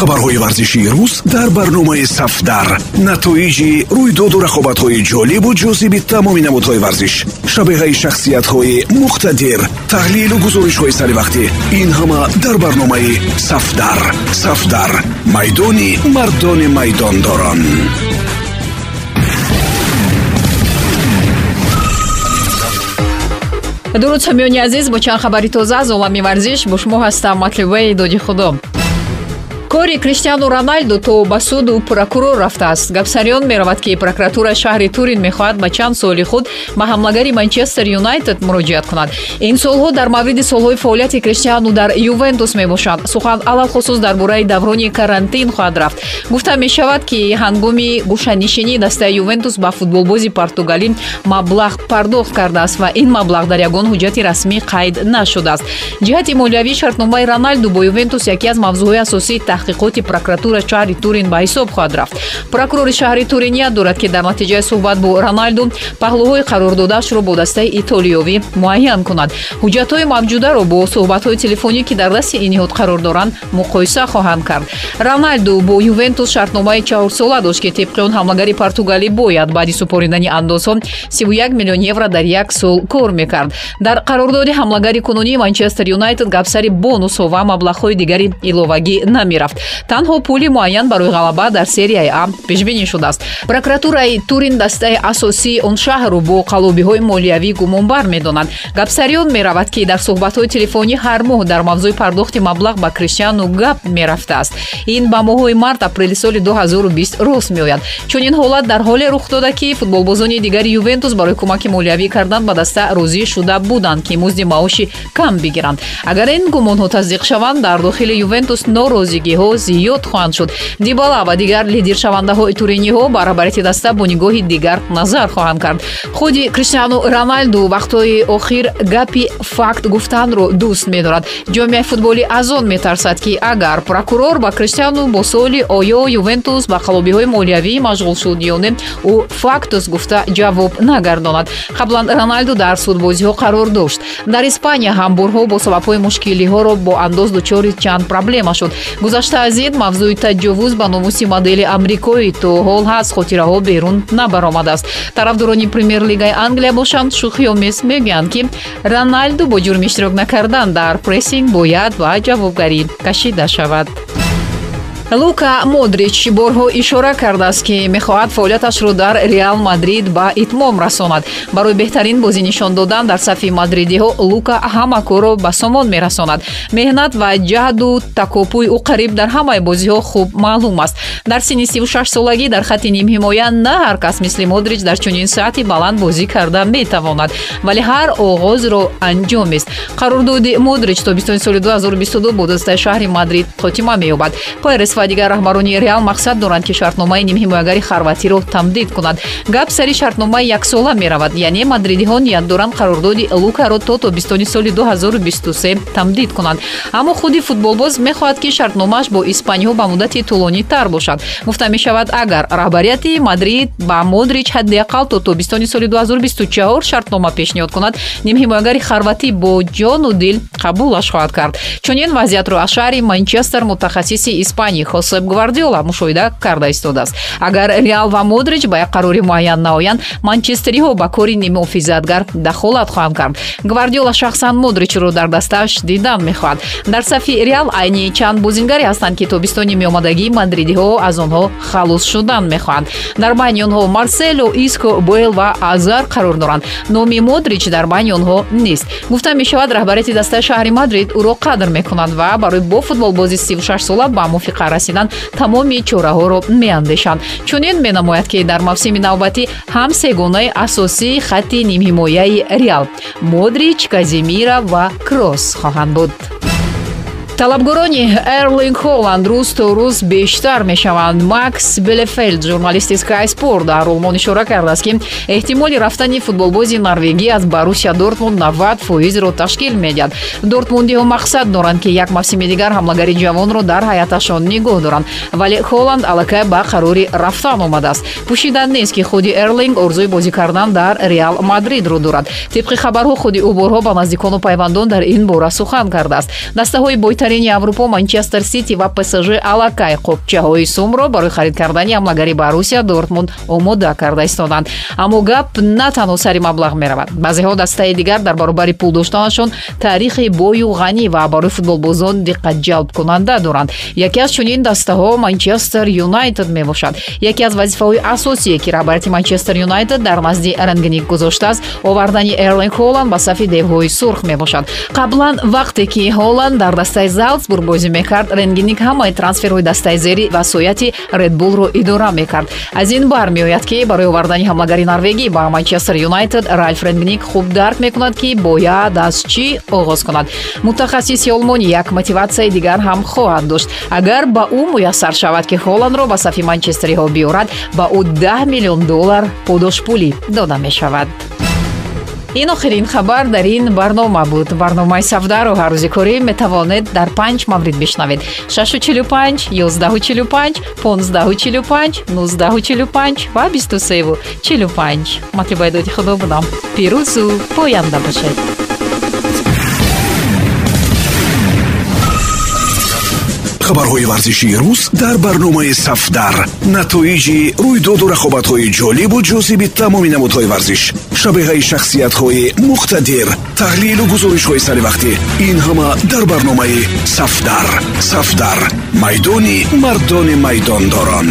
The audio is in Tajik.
хабарҳои варзишии рӯз дар барномаи сафдар. Натоиҷи рӯйдоду рақобатҳои ҷолибу ҷозиби тамоми намудҳои варзиш шабеҳаи шахсиятҳои муқтадир таҳлилу гузоришҳои саривақтӣ ин ҳама дар барномаи сафдар. Сафдар майдони мардони майдондорон. Дуруд самиёни азиз бо чанд хабари тоза аз олами варзиш бо шумо ҳастам матлибаи доди худо кори криштиану роналду то ба суду прокурор рафтааст. Гапсариён меравад ки прокуратураи шаҳри турин мехоҳад ба чанд соли худ ба ҳамлагари манчестер юнайтед муроҷиат кунад. Ин солҳо дар мавриди солҳои фаъолияти криштиану дар ювентус мебошанд. Сухан алалхусус дар бораи даврони карантин хоҳад рафт. Гуфта мешавад ки ҳангоми гӯшанишинӣ дастаи ювентус ба футболбози португалӣ маблағ пардохт кардааст ва ин маблағ дар ягон ҳуҷҷати расмӣ қайд нашудааст. Ҷиҳати молиявии шартномаи роналду бо ювентус яке аз мавзӯъҳои асосии таҳқиқоти прокуратураи шаҳри турин ба ҳисоб хоҳад рафт. прокурори шаҳри турин ният дорад ки дар натиҷаи суҳбат бо роналду паҳлӯҳои қарордодаашро бо дастаи итолиёвӣ муайян кунад. ҳуҷҷатҳои мавҷударо бо суҳбатҳои телефонӣ ки дар дасти ин ниҳод қарор доранд муқоиса хоҳанд кард. Роналду бо ювентус шартномаи чаҳорсола дошт ки тибқи он ҳамлагари португалӣ бояд баъди супоридани андозҳо 31 миллион евро дар як сол кор мекард. Дар қарордоди ҳамлагари кунунии манчестер юнайтед гапсари бонусҳо ва маблағҳои дигари иловагӣ намерафт рафт. Танҳо пули муайян барои ғалаба дар серияи а пешбинӣ шудааст. Прокуратураи турин дастаи асосии он шаҳрро бо қалобиҳои молиявӣ гумонбар медонад. Гапсариён меравад ки дар суҳбатҳои телефонӣ ҳар моҳ дар мавзӯи пардохти маблағ ба криштиану гап мерафтааст. Ин ба моҳҳои март апрели соли 2020 рост меояд. Чунин ҳолат дар ҳоле рух дода ки футболбозони дигари ювентус барои кӯмаки молиявӣ кардан ба даста розӣ шуда буданд ки музди маоши кам бигиранд. Агар ин гумонҳо тасдиқ шаванд дар дохили ювентус норозигиҳо ҳо зиёд хоҳанд шуд. Дибала ва дигар лидиршавандаҳои туриниҳо ба раҳбарияти даста бо нигоҳи дигар назар хоҳанд кард. Худи криштиану роналду вақтҳои охир гапи факт гуфтанро дӯст медорад. Ҷомеаи футболӣ аз он метарсад ки агар прокурор ба криштиану бо суоли оё ювентус ба қалобиҳои молиявӣ машғул шуд ё не ӯ фактус гуфта ҷавоб нагардонад. Қаблан роналду дар судбозиҳо қарор дошт. Дар испания ҳам борҳо бо сабабҳои мушкилиҳоро бо андоз дучори чанд проблема шуд. Гузашта гузашта аз ин мавзӯи таҷовуз ба номуси модели амрикоӣ то ҳол ҳаст. Хотираҳо берун набаромадааст. Тарафдорони премер-лигаи англия бошанд. Шӯхиёмес мегӯянд ки роналду бо ҷурми иштирок накардан дар прессинг бояд ба ҷавобгарӣ кашида шавад лука модрич борҳо ишора кардааст ки мехоҳад фаъолияташро дар реал мадрид ба итмом расонад. Барои беҳтарин бозӣ нишон додан дар сафи мадридиҳо лука ҳама корро ба сомон мерасонад. Меҳнат ва ҷаҳду такопӯи ӯ қариб дар ҳамаи бозиҳо хуб маълум аст. Дар синни 36 солагӣ дар хатти нимҳимоя на ҳар кас мисли модрич дар чунин соати баланд бозӣ карда метавонад вале ҳар оғозро анҷомест қарордоди модрич тобистони соли 2022 бо дастаи шаҳри мадрид хотима меёбад. Перес ва дигар раҳбарони реал мақсад доранд ки шартномаи нимҳимоягари хорватиро тамдид кунад. Гап сари шартномаи яксола меравад яъне мадридиҳо ният доранд қарордоди лукаро то тобистони соли 2023 тамдид кунанд аммо худи футболбоз мехоҳад ки шартномааш бо испаниҳо ба муддати тӯлонитар бошад. Гуфта мешавад агар раҳбарияти мадрид ба модрич ҳадди ақал то тобистони соли 2024 шартнома пешниҳод кунад нимҳимоягари хорватӣ бо ҷону дил қабулаш хоҳад кард. Чунин вазъиятро аз шаҳри манчестер мутахассиси испанӣ хосеб гвардиола мушоҳида карда истодааст. Агар реал ва модрич ба як қарори муайян наоянд манчестериҳо ба кори нимуҳофизатгар дахолат хоҳанд кард. Гвардиола шахсан модричро дар дастааш дидан мехоҳад. Дар сафи реал айни чанд бозингаре ҳастанд ки тобистони меомадагии мадридиҳо аз онҳо халос шудан мехоҳанд. Дар байни онҳо марсело иско боэл ва азар қарор доранд. Номи модрич дар байни онҳо нест. Гуфта мешавад раҳбарияти дастаи шаҳри мадрид ӯро қадр мекунад ва барои бо футболбози 36 сола ба мувофиқа расидан тамоми чораҳоро меандешанд чунин менамояд ки дар мавсими навбатӣ ҳам сегонаи асосии хатти нимҳимояи реал модрич казимира ва кросс хоҳанд буд талабгорони эрлинг холланд рӯз то рӯз бештар мешаванд. Макс белефелд журналисти sky sport дар олмон ишора кардааст ки эҳтимоли рафтани футболбози норвегӣ аз барусия дортмунд 90 фоизро ташкил медиҳад. Дортмундиҳо мақсад доранд ки як мавсими дигар ҳамлагари ҷавонро дар ҳаяташон нигоҳ доранд. Вале холланд аллакай ба қарори рафтан омадааст. Пӯшидан нест ки худи эрлинг орзуи бозӣ кардан дар реал мадридро дорад. Тибқи хабарҳо худи ӯ борҳо ба наздикону пайвандон дар ин бора сухан кардааст. Дастаҳои бойтар бузргтарини аврупо манчестер сити ва псж аллакай. Қопчаҳои сумро барои харид кардани ҳамлагари борусия дортмунд омода карда истоданд. Аммо гап на танҳо сари маблағ меравад. Баъзеҳо дастаи дигар дар баробари пул доштанашон таърихи бою ғанӣ ва барои футболбозон диққатҷалбкунанда доранд. Яке аз чунин дастаҳо манчестер юнайтед мебошад. Яке аз вазифаҳои асосие ки раҳбарияти манчестер юнайтед дар назди рангник гузоштааст овардани эрлинг холланд ба сафи девҳои сурх мебошад. Қаблан вақте ки холланд дар дастаи залцбург бозӣ мекард. Ренгиник ҳамаи трансферҳои дастаи зери васояти редбулро идора мекард. Аз ин бармеояд ки барои овардани ҳамлагари норвегӣ ба манчестер юнайтед ральф ренгник хуб дарк мекунад ки бояд аз чӣ оғоз кунад. Мутахассиси олмонӣ як мотиватсияи дигар ҳам хоҳад дошт. Агар ба ӯ муяссар шавад ки холландро ба сафи манчестериҳо биёрад ба ӯ 10 миллион доллар подошпулӣ дода мешавад ин охирин хабар дар ин барнома буд. Барномаи савдаро ҳар рӯзи корӣ метавонед дар панҷ маврид бишнавед. 645 1145 1545 1945 ва 2345 матлибайдоди худо будам. Пирӯзу поянда бошед. Хабарҳои варзишии рӯз дар барномаи сафдар. Натоиҷи рӯйдоду рақобатҳои ҷолибу ҷозиби тамоми намудҳои варзиш шабеҳаи шахсиятҳои муқтадир таҳлилу гузоришҳои саривақтӣ ин ҳама дар барномаи сафдар. Сафдар. Майдони мардони майдондорон